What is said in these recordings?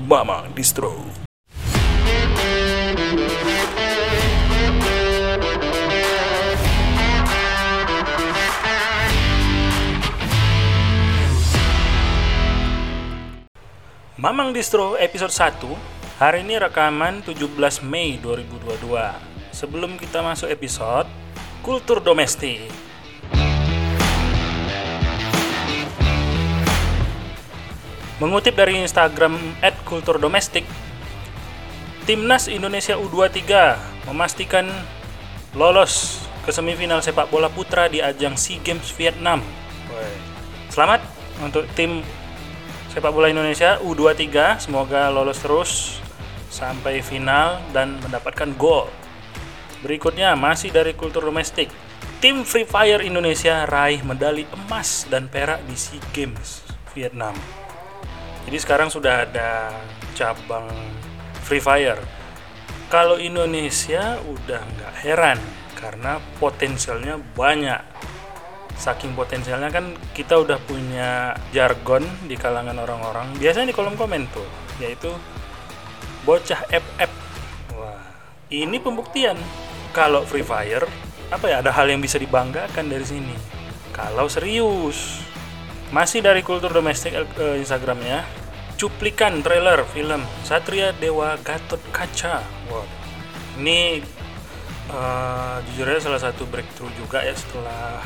Mama Distro. Mamang Distro episode 1 Hari ini rekaman 17 Mei 2022 Sebelum kita masuk episode Kultur domestik Mengutip dari Instagram @kulturdomestik, Timnas Indonesia U23 memastikan lolos ke semifinal sepak bola putra di ajang SEA Games Vietnam. Selamat untuk tim sepak bola Indonesia U23, semoga lolos terus sampai final dan mendapatkan gol. Berikutnya masih dari kultur domestik. Tim Free Fire Indonesia raih medali emas dan perak di SEA Games Vietnam. Jadi sekarang sudah ada cabang Free Fire. Kalau Indonesia udah nggak heran karena potensialnya banyak. Saking potensialnya kan kita udah punya jargon di kalangan orang-orang. Biasanya di kolom komen tuh, yaitu bocah FF. Wah, ini pembuktian kalau Free Fire apa ya ada hal yang bisa dibanggakan dari sini. Kalau serius, masih dari kultur domestik uh, Instagramnya, cuplikan trailer film Satria Dewa Gatot Kaca. Wow. Ini uh, jujur aja salah satu breakthrough juga ya setelah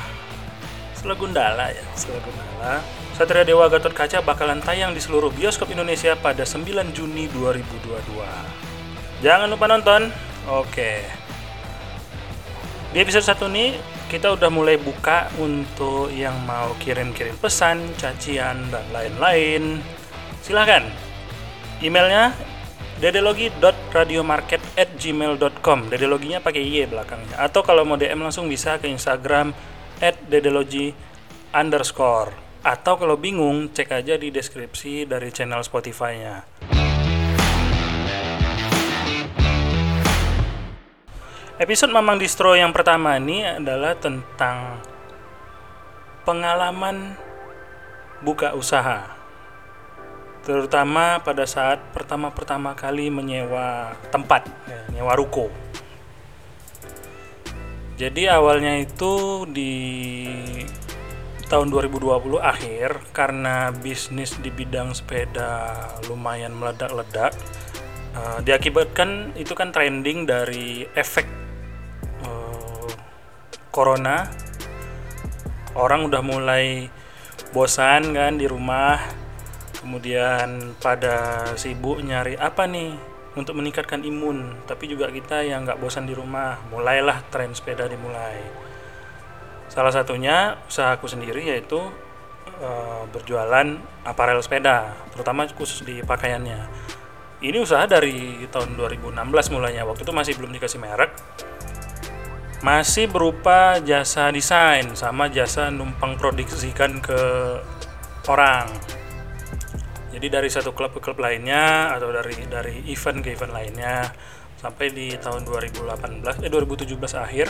setelah Gundala ya, setelah Gundala. Satria Dewa Gatot Kaca bakalan tayang di seluruh bioskop Indonesia pada 9 Juni 2022. Jangan lupa nonton. Oke. Di episode 1 ini kita udah mulai buka untuk yang mau kirim-kirim pesan, cacian, dan lain-lain. Silahkan. Emailnya dedelogi.radiomarket@gmail.com. Dedeloginya pakai y belakangnya. Atau kalau mau DM langsung bisa ke Instagram @dedelogi underscore. Atau kalau bingung, cek aja di deskripsi dari channel Spotify-nya. Episode Mamang Distro yang pertama ini adalah tentang pengalaman buka usaha. Terutama pada saat pertama-pertama kali menyewa tempat, ya, nyewa ruko. Jadi awalnya itu di tahun 2020 akhir karena bisnis di bidang sepeda lumayan meledak-ledak. Uh, diakibatkan itu kan trending dari efek uh, corona orang udah mulai bosan kan di rumah kemudian pada sibuk nyari apa nih untuk meningkatkan imun tapi juga kita yang nggak bosan di rumah mulailah tren sepeda dimulai. Salah satunya usahaku sendiri yaitu uh, berjualan aparel sepeda terutama khusus di pakaiannya. Ini usaha dari tahun 2016 mulainya waktu itu masih belum dikasih merek. Masih berupa jasa desain sama jasa numpang produksikan ke orang jadi dari satu klub ke klub lainnya atau dari dari event ke event lainnya sampai di tahun 2018 eh 2017 akhir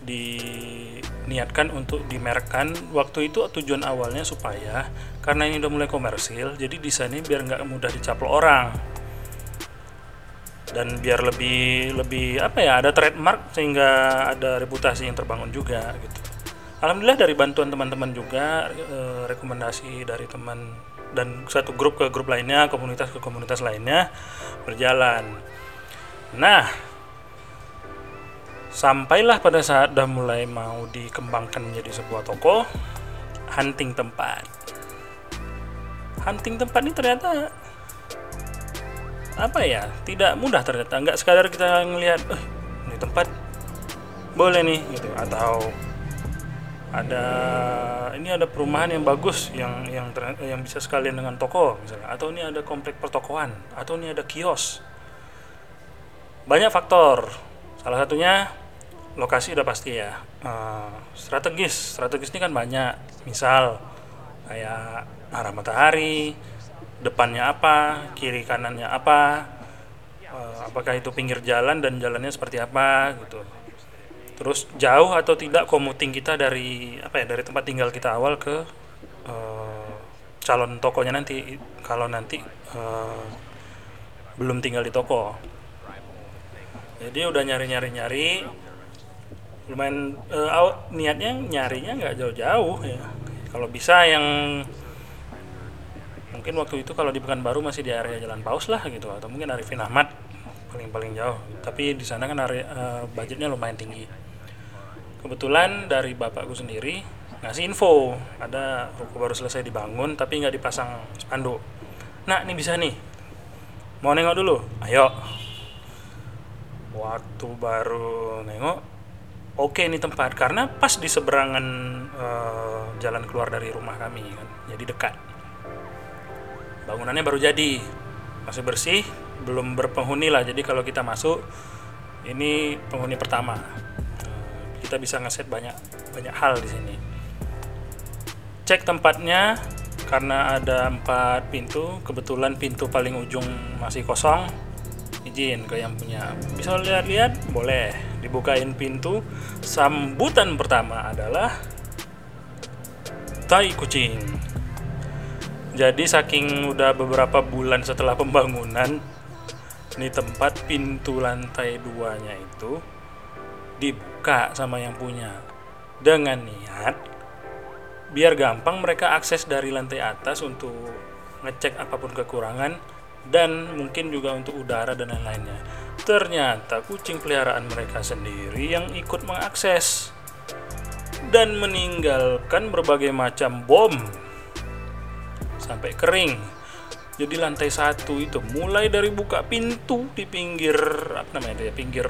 diniatkan untuk dimerekkan waktu itu tujuan awalnya supaya karena ini udah mulai komersil jadi desainnya biar nggak mudah dicaplok orang dan biar lebih lebih apa ya ada trademark sehingga ada reputasi yang terbangun juga gitu. Alhamdulillah dari bantuan teman-teman juga e, rekomendasi dari teman dan satu grup ke grup lainnya, komunitas ke komunitas lainnya berjalan. Nah, sampailah pada saat udah mulai mau dikembangkan menjadi sebuah toko hunting tempat. Hunting tempat ini ternyata apa ya tidak mudah ternyata nggak sekadar kita ngelihat eh, ini tempat boleh nih gitu atau ada ini ada perumahan yang bagus yang yang yang bisa sekalian dengan toko misalnya. Atau ini ada komplek pertokoan atau ini ada kios. Banyak faktor. Salah satunya lokasi udah pasti ya. Uh, strategis. Strategis ini kan banyak. Misal kayak arah matahari depannya apa, kiri kanannya apa, uh, apakah itu pinggir jalan dan jalannya seperti apa gitu. Terus jauh atau tidak commuting kita dari apa ya dari tempat tinggal kita awal ke uh, calon tokonya nanti. Kalau nanti uh, belum tinggal di toko. Jadi udah nyari nyari nyari lumayan aw- niatnya nyarinya nggak jauh-jauh ya. Kalau bisa yang mungkin waktu itu kalau di Pekanbaru masih di area Jalan Paus lah gitu atau mungkin Arifin Ahmad paling paling jauh. Tapi di sana kan area eh, budgetnya lumayan tinggi kebetulan dari bapakku sendiri ngasih info ada ruko baru selesai dibangun tapi nggak dipasang spanduk. Nah ini bisa nih. Mau nengok dulu? Ayo. Waktu baru nengok oke ini tempat. Karena pas di seberangan eh, jalan keluar dari rumah kami kan jadi dekat. Bangunannya baru jadi. Masih bersih belum berpenghuni lah. Jadi kalau kita masuk ini penghuni pertama kita bisa ngeset banyak banyak hal di sini. Cek tempatnya karena ada empat pintu. Kebetulan pintu paling ujung masih kosong. Izin ke yang punya. Bisa lihat-lihat? Boleh. Dibukain pintu. Sambutan pertama adalah tai kucing. Jadi saking udah beberapa bulan setelah pembangunan ini tempat pintu lantai duanya itu dibuka sama yang punya dengan niat biar gampang mereka akses dari lantai atas untuk ngecek apa pun kekurangan dan mungkin juga untuk udara dan lain-lainnya. Ternyata kucing peliharaan mereka sendiri yang ikut mengakses dan meninggalkan berbagai macam bom sampai kering. Jadi lantai satu itu mulai dari buka pintu di pinggir apa namanya ya pinggir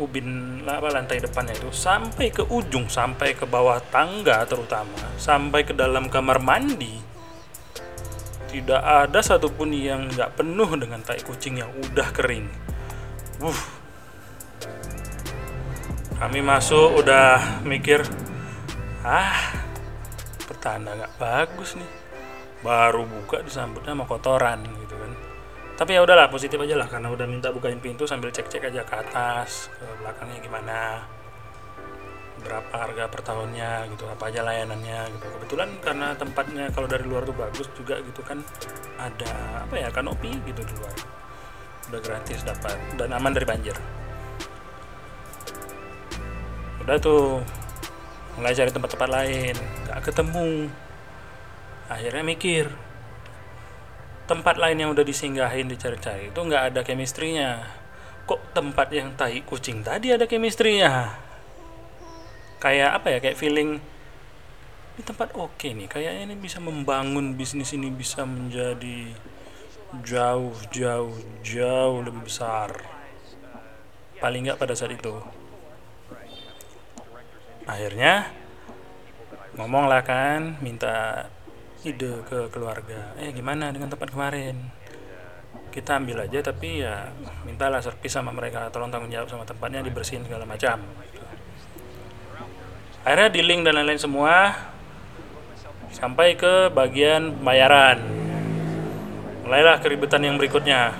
ubin apa lantai depannya itu sampai ke ujung sampai ke bawah tangga terutama sampai ke dalam kamar mandi tidak ada satupun yang nggak penuh dengan tai kucing yang udah kering. Wuh. Kami masuk udah mikir, ah, pertanda nggak bagus nih. Baru buka disambutnya sama kotoran gitu kan. Tapi ya udahlah positif aja lah karena udah minta bukain pintu sambil cek-cek aja ke atas, ke belakangnya gimana berapa harga per tahunnya gitu apa aja layanannya gitu. Kebetulan karena tempatnya kalau dari luar tuh bagus juga gitu kan ada apa ya kanopi gitu di luar. Udah gratis dapat dan aman dari banjir. Udah tuh mulai cari tempat-tempat lain nggak ketemu. Akhirnya mikir tempat lain yang udah disinggahin dicari-cari itu nggak ada chemistry-nya kok tempat yang tai kucing tadi ada chemistry-nya kayak apa ya kayak feeling ini tempat oke nih kayaknya ini bisa membangun bisnis ini bisa menjadi jauh jauh jauh lebih besar. Paling nggak pada saat itu. Akhirnya ngomong lah kan minta ide ke keluarga. Eh gimana dengan tempat kemarin? Kita ambil aja tapi ya mintalah servis sama mereka. Tolong tanggung jawab sama tempatnya dibersihin segala macam. Akhirnya di link dan lain-lain semua sampai ke bagian pembayaran mulailah keributan yang berikutnya.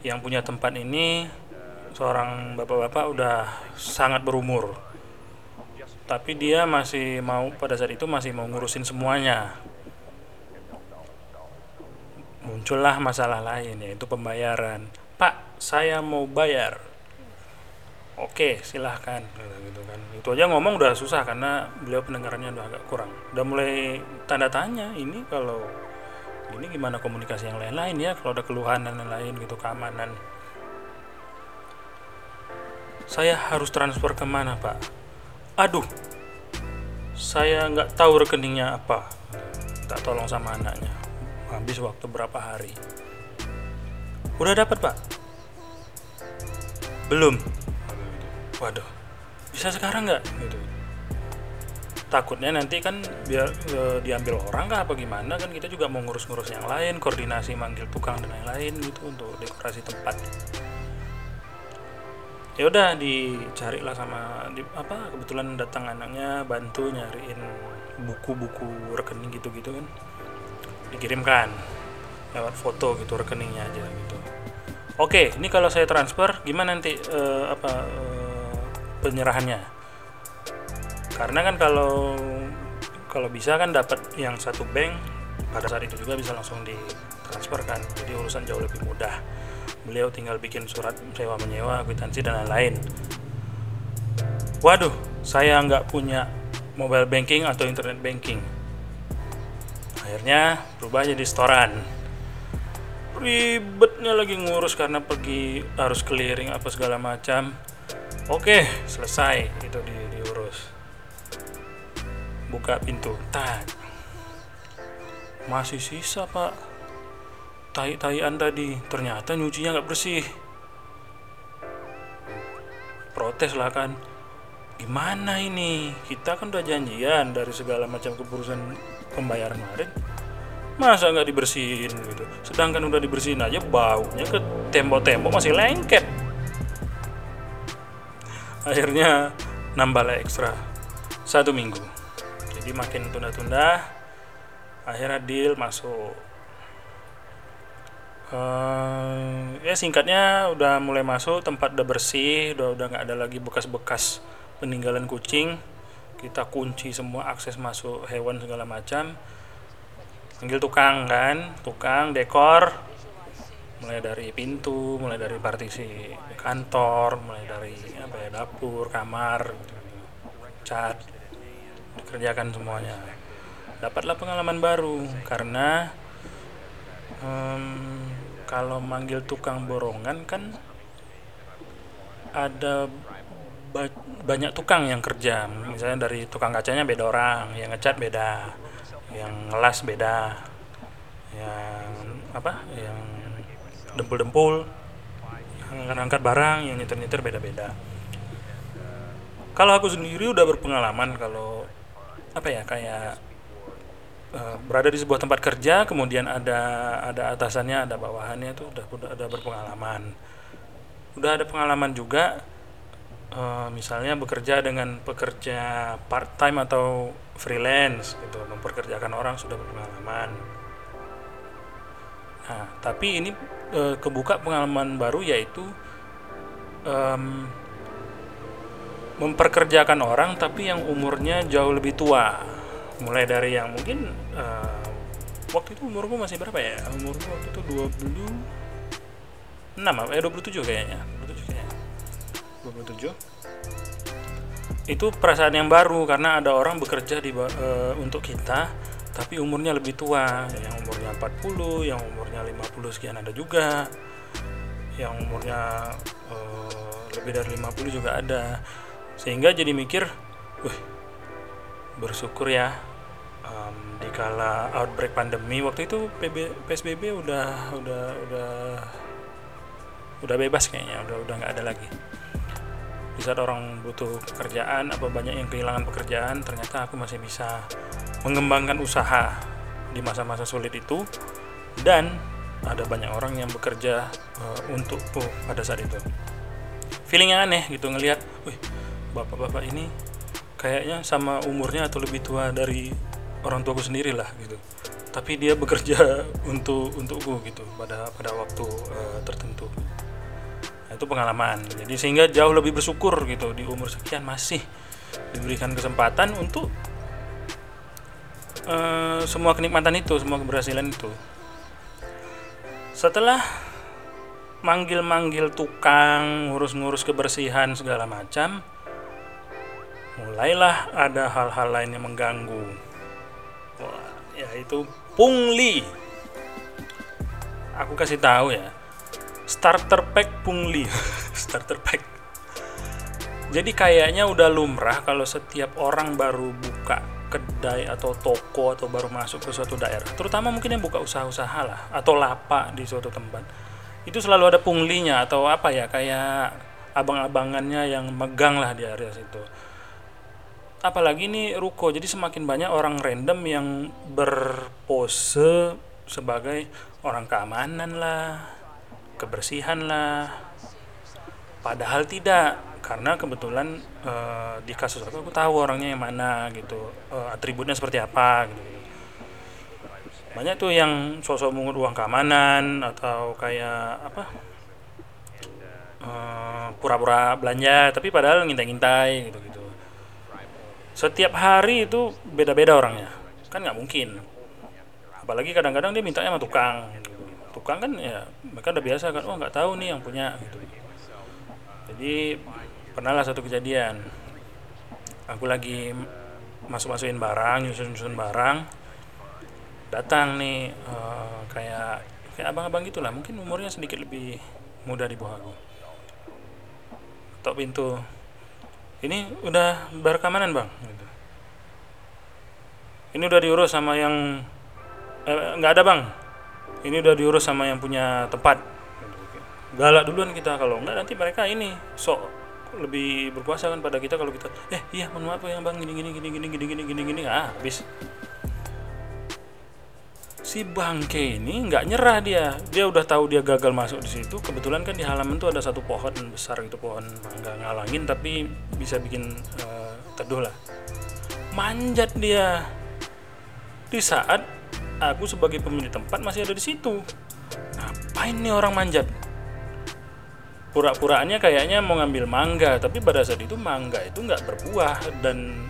Yang punya tempat ini seorang bapak-bapak udah sangat berumur tapi dia masih mau pada saat itu masih mau ngurusin semuanya. Muncullah masalah lain yaitu pembayaran. Pak saya mau bayar. Oke silahkan gitu kan. Itu aja ngomong udah susah karena beliau pendengarannya udah agak kurang. Udah mulai tanda tanya ini kalau ini gimana komunikasi yang lain-lain ya? Kalau ada keluhan dan lain-lain gitu keamanan. Saya harus transfer ke mana pak aduh. Saya nggak tahu rekeningnya apa. Tak tolong sama anaknya. Habis waktu berapa hari. Udah dapat pak? Belum. Waduh. Bisa sekarang nggak? Gitu. Takutnya nanti kan biar e, diambil orang kah apa gimana? Kan kita juga mau ngurus-ngurus yang lain koordinasi manggil tukang dan lain-lain gitu untuk dekorasi tempat ya udah dicari lah sama di, apa kebetulan datang anaknya bantu nyariin buku-buku rekening gitu-gitu kan. Dikirimkan lewat foto gitu rekeningnya aja gitu. Oke ini kalau saya transfer gimana nanti eh, apa eh, penyerahannya? Karena kan kalau kalau bisa kan dapat yang satu bank pada saat itu juga bisa langsung ditransferkan jadi urusan jauh lebih mudah beliau tinggal bikin surat sewa menyewa kwitansi dan lain-lain. Waduh saya nggak punya mobile banking atau internet banking. Akhirnya berubah jadi setoran. Ribetnya lagi ngurus karena pergi harus clearing apa segala macam. Oke selesai itu di, diurus. Buka pintu. Tak. Masih sisa pak tai-taian tadi ternyata nyucinya nggak bersih. Protes lah kan. Gimana ini? Kita kan udah janjian dari segala macam keputusan pembayaran kemarin. Masa nggak dibersihin gitu? Sedangkan udah dibersihin aja baunya ke tembok-tembok masih lengket. Akhirnya nambah ekstra. Satu minggu. Jadi makin tunda-tunda akhirnya deal masuk uh, ya singkatnya udah mulai masuk tempat udah bersih udah udah nggak ada lagi bekas-bekas peninggalan kucing. Kita kunci semua akses masuk hewan segala macam. Panggil tukang kan tukang dekor. Mulai dari pintu mulai dari partisi kantor mulai dari apa ya dapur kamar cat dikerjakan semuanya. Dapatlah pengalaman baru karena um, kalau manggil tukang borongan kan ada ba banyak tukang yang kerja. Misalnya dari tukang kacanya beda orang yang ngecat beda yang ngelas beda yang apa yang dempul-dempul yang angkat barang yang nyetir-nyetir beda-beda. Kalau aku sendiri udah berpengalaman kalau apa ya kayak uh, berada di sebuah tempat kerja kemudian ada ada atasannya ada bawahannya itu udah udah ada berpengalaman. Udah ada pengalaman juga uh, misalnya bekerja dengan pekerja part time atau freelance gitu. Memperkerjakan orang sudah berpengalaman. Nah tapi ini uh, kebuka pengalaman baru yaitu um, memperkerjakan orang tapi yang umurnya jauh lebih tua. Mulai dari yang mungkin uh, waktu itu umurku masih berapa ya? Umurku waktu itu 26 apa? Eh 27 kayaknya. 27 kayaknya. 27 itu perasaan yang baru karena ada orang bekerja di uh, untuk kita tapi umurnya lebih tua. Yang umurnya 40 yang umurnya 50 sekian ada juga. Yang umurnya uh, lebih dari 50 juga ada. Sehingga jadi mikir wih bersyukur ya um, dikala outbreak pandemi waktu itu PB, PSBB udah udah udah udah bebas kayaknya udah udah nggak ada lagi. Di saat orang butuh pekerjaan apa banyak yang kehilangan pekerjaan ternyata aku masih bisa mengembangkan usaha di masa-masa sulit itu. Dan ada banyak orang yang bekerja uh, untuk uh, pada saat itu. Feeling yang aneh gitu ngelihat wih bapak-bapak ini kayaknya sama umurnya atau lebih tua dari orang tuaku sendiri lah gitu. Tapi dia bekerja untuk untukku gitu pada pada waktu uh, tertentu. Itu pengalaman. Jadi sehingga jauh lebih bersyukur gitu di umur sekian masih diberikan kesempatan untuk uh, semua kenikmatan itu semua keberhasilan itu. Setelah manggil-manggil tukang ngurus-ngurus kebersihan segala macam mulailah ada hal-hal lain yang mengganggu yaitu pungli aku kasih tahu ya starter pack pungli starter pack. Jadi kayaknya udah lumrah kalau setiap orang baru buka kedai atau toko atau baru masuk ke suatu daerah terutama mungkin yang buka usaha-usaha lah atau lapak di suatu tempat itu selalu ada punglinya atau apa ya kayak abang-abangannya yang megang lah di area situ apalagi ini ruko jadi semakin banyak orang random yang berpose sebagai orang keamanan lah kebersihan lah. Padahal tidak karena kebetulan uh, di kasus aku aku tahu orangnya yang mana gitu uh, atributnya seperti apa gitu. Banyak tuh yang sosok mengut uang keamanan atau kayak apa uh, pura-pura belanja tapi padahal ngintai-ngintai gitu gitu setiap hari itu beda-beda orangnya. Kan nggak mungkin. Apalagi kadang-kadang dia mintanya sama tukang. Tukang kan ya mereka udah biasa kan oh nggak tahu nih yang punya gitu. Jadi pernah lah satu kejadian. Aku lagi masuk masukin barang nyusun nyusun barang. Datang nih uh, kayak kayak abang-abang gitulah. Mungkin umurnya sedikit lebih muda di bawah aku. Tok pintu ini udah berkamanan bang. Gitu. ini udah diurus sama yang eh, nggak ada bang. Ini udah diurus sama yang punya tempat. Galak duluan kita. Kalau enggak nanti mereka ini sok lebih berkuasa kan pada kita kalau kita eh iya mohon maaf ya bang. Gini gini gini gini gini gini gini gini. Ah habis si bangke ini nggak nyerah dia. Dia udah tahu dia gagal masuk di situ. Kebetulan kan di halaman tuh ada satu pohon besar gitu pohon mangga ngalangin tapi bisa bikin uh, teduh lah. Manjat dia. Di saat aku sebagai pemilik tempat masih ada di situ. Ngapain nih orang manjat? Pura-puraannya kayaknya mau ngambil mangga tapi pada saat itu mangga itu nggak berbuah dan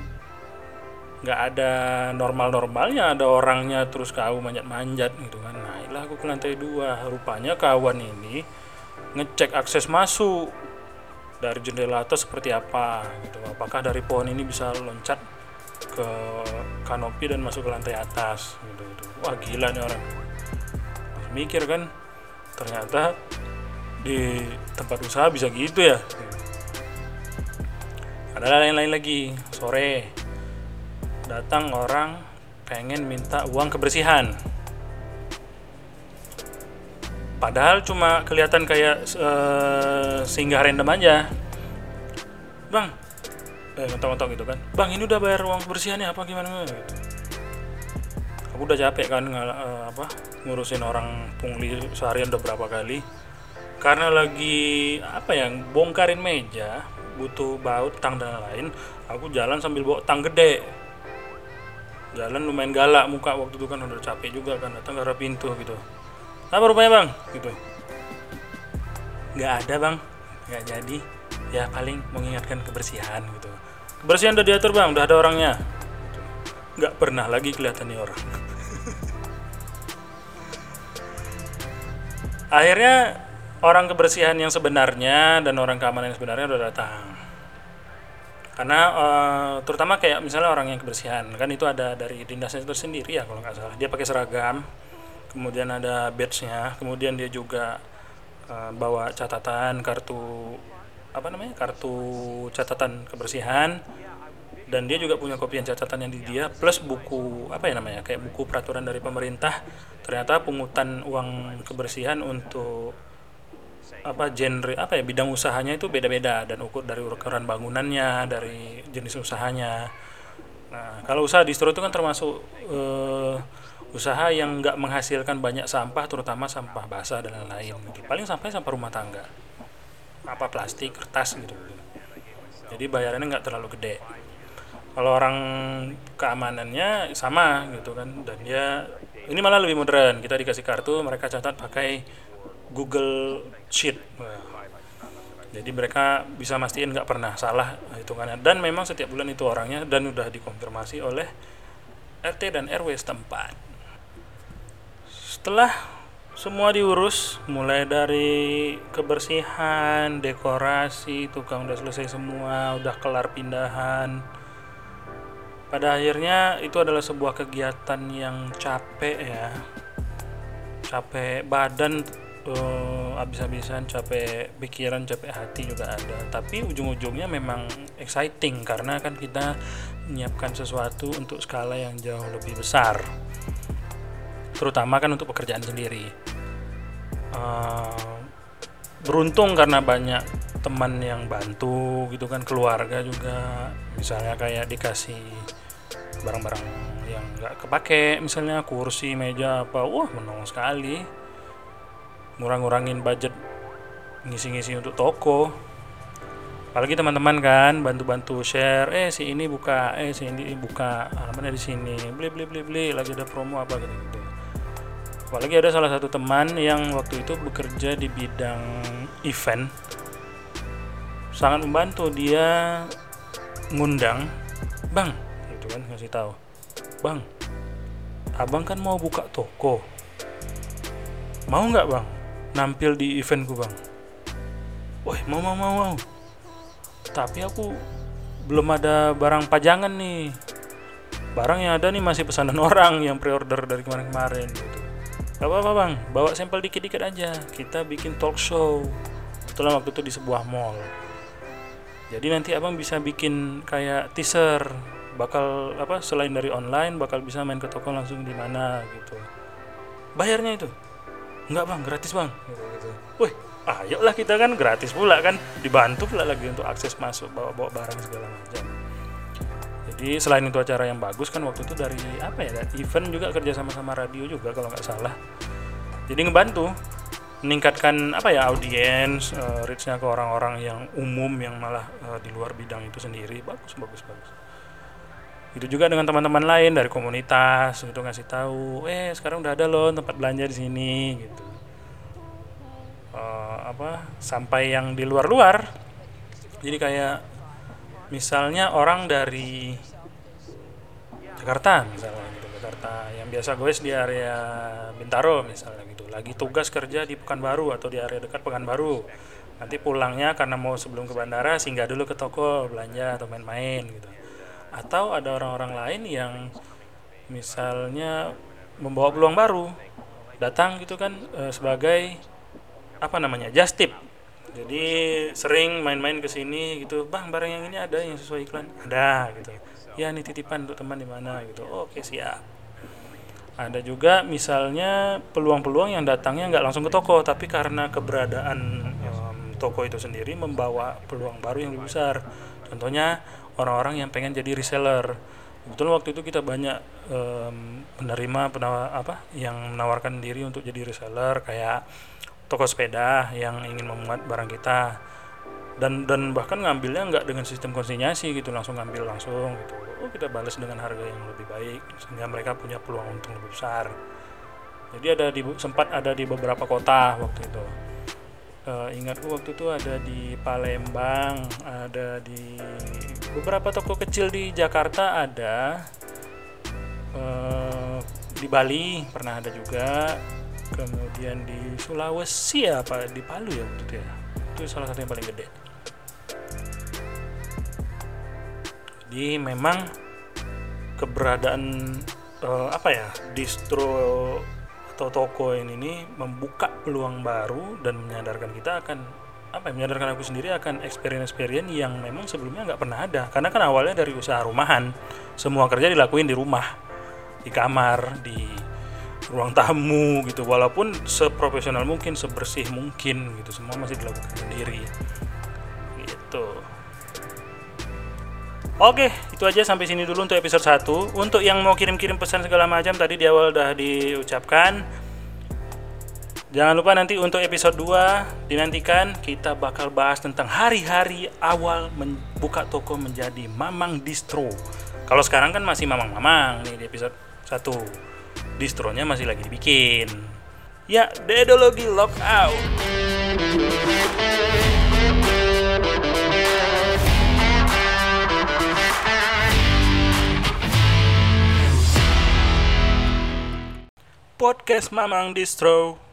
nggak ada normal-normalnya ada orangnya terus kau manjat-manjat gitu kan. Naiklah aku ke lantai dua. Rupanya kawan ini ngecek akses masuk dari jendela atas seperti apa gitu. Apakah dari pohon ini bisa loncat ke kanopi dan masuk ke lantai atas gitu, gitu. wah gila nih orang. Mikir kan ternyata di tempat usaha bisa gitu ya. Ada lain-lain lagi. Sore datang orang pengen minta uang kebersihan. Padahal cuma kelihatan kayak uh, singgah random aja. Bang eh ngetok-ngetok gitu kan. Bang ini udah bayar uang kebersihannya apa gimana gitu. aku udah capek kan uh, apa ngurusin orang pungli seharian udah berapa kali. Karena lagi apa ya bongkarin meja butuh baut tang dan lain aku jalan sambil bawa tang gede jalan lumayan galak muka waktu itu kan udah capek juga kan datang ke pintu gitu. Apa rupanya bang? Gitu. Nggak ada bang. Nggak jadi. Ya paling mengingatkan kebersihan gitu. Kebersihan udah diatur bang? Udah ada orangnya? Nggak pernah lagi kelihatan nih orang. Akhirnya orang kebersihan yang sebenarnya dan orang keamanan yang sebenarnya udah datang karena uh, terutama kayak misalnya orang yang kebersihan kan itu ada dari dinasnya itu sendiri ya kalau nggak salah. Dia pakai seragam kemudian ada badge-nya kemudian dia juga uh, bawa catatan kartu apa namanya kartu catatan kebersihan dan dia juga punya kopian catatan yang di dia plus buku apa ya namanya kayak buku peraturan dari pemerintah. Ternyata pungutan uang kebersihan untuk apa genre apa ya bidang usahanya itu beda-beda dan ukur dari ukuran bangunannya dari jenis usahanya. Nah kalau usaha distro itu kan termasuk uh, usaha yang nggak menghasilkan banyak sampah terutama sampah basah dan lain-lain. Gitu. paling sampai sampah rumah tangga. Apa plastik kertas gitu. Jadi bayarannya nggak terlalu gede. Kalau orang keamanannya sama gitu kan dan dia ini malah lebih modern. Kita dikasih kartu mereka catat pakai Google Sheet. Jadi mereka bisa mastiin nggak pernah salah hitungannya dan memang setiap bulan itu orangnya dan udah dikonfirmasi oleh RT dan RW setempat. Setelah semua diurus mulai dari kebersihan, dekorasi, tukang udah selesai semua, udah kelar pindahan. Pada akhirnya itu adalah sebuah kegiatan yang capek ya. Capek badan uh, habis-habisan capek pikiran capek hati juga ada. Tapi ujung-ujungnya memang exciting karena kan kita menyiapkan sesuatu untuk skala yang jauh lebih besar. Terutama kan untuk pekerjaan sendiri. Uh, beruntung karena banyak teman yang bantu gitu kan keluarga juga. Misalnya kayak dikasih barang-barang yang nggak kepake misalnya kursi meja apa wah menolong sekali ngurang-ngurangin budget ngisi-ngisi untuk toko. Apalagi teman-teman kan bantu-bantu share eh si ini buka eh si ini buka alamatnya di sini? Beli beli beli beli lagi ada promo apa? Gitu gitu. Apalagi ada salah satu teman yang waktu itu bekerja di bidang event. Sangat membantu dia ngundang bang gitu kan ngasih tahu bang abang kan mau buka toko. Mau nggak bang nampil di eventku bang. Wah mau mau mau mau. Tapi aku belum ada barang pajangan nih. Barang yang ada nih masih pesanan orang yang pre-order dari kemarin-kemarin gitu. Gak apa-apa bang. Bawa sampel dikit-dikit aja. Kita bikin talk show. Setelah waktu itu di sebuah mall. Jadi nanti abang bisa bikin kayak teaser. Bakal apa selain dari online bakal bisa main ke toko langsung di mana gitu. Bayarnya itu enggak bang gratis bang. Gitu, gitu. wih ayolah kita kan gratis pula kan. Dibantu pula lagi untuk akses masuk bawa bawa barang segala macam. Jadi selain itu acara yang bagus kan waktu itu dari apa ya dari event juga kerja sama sama radio juga kalau nggak salah. Jadi ngebantu meningkatkan apa ya audiens uh, reachnya ke orang-orang yang umum yang malah uh, di luar bidang itu sendiri. Bagus bagus bagus itu juga dengan teman-teman lain dari komunitas gitu ngasih tahu eh sekarang udah ada loh tempat belanja di sini gitu. Uh, apa sampai yang di luar-luar. Jadi kayak misalnya orang dari Jakarta misalnya gitu Jakarta. Yang biasa gue di area Bintaro misalnya gitu. Lagi tugas kerja di Pekanbaru atau di area dekat Pekanbaru. Nanti pulangnya karena mau sebelum ke bandara singgah dulu ke toko belanja atau main-main gitu atau ada orang-orang lain yang misalnya membawa peluang baru datang gitu kan e, sebagai apa namanya just tip. Jadi sering main-main ke sini gitu bang barang yang ini ada yang sesuai iklan? Ada gitu. Ya ini titipan untuk teman di mana? gitu. Oke siap. Ada juga misalnya peluang-peluang yang datangnya nggak langsung ke toko tapi karena keberadaan um, toko itu sendiri membawa peluang baru yang lebih besar. Contohnya orang-orang yang pengen jadi reseller. Betul waktu itu kita banyak um, menerima penawar apa yang menawarkan diri untuk jadi reseller kayak toko sepeda yang ingin memuat barang kita. Dan dan bahkan ngambilnya nggak dengan sistem konsinyasi gitu langsung ngambil langsung gitu. Oh kita balas dengan harga yang lebih baik sehingga mereka punya peluang untung lebih besar. Jadi ada di sempat ada di beberapa kota waktu itu uh, ingatku waktu itu ada di Palembang ada di beberapa toko kecil di Jakarta ada. Uh, di Bali pernah ada juga. Kemudian di Sulawesi apa? Di Palu ya waktu itu ya? Itu salah satu yang paling gede. Jadi memang keberadaan uh, apa ya? Distro atau toko ini ini membuka peluang baru dan menyadarkan kita akan apa ya, menyadarkan aku sendiri akan experience-experience yang memang sebelumnya nggak pernah ada. Karena kan awalnya dari usaha rumahan semua kerja dilakuin di rumah di kamar di ruang tamu gitu. Walaupun seprofesional mungkin sebersih mungkin gitu semua masih dilakukan sendiri. Gitu Oke, itu aja sampai sini dulu untuk episode 1. Untuk yang mau kirim-kirim pesan segala macam tadi di awal udah diucapkan. Jangan lupa nanti untuk episode 2 dinantikan kita bakal bahas tentang hari-hari awal membuka toko menjadi Mamang Distro. Kalau sekarang kan masih Mamang-Mamang nih di episode 1. Distronya masih lagi dibikin. Ya, Dedologi Lockout. Podcast Mamang Distro.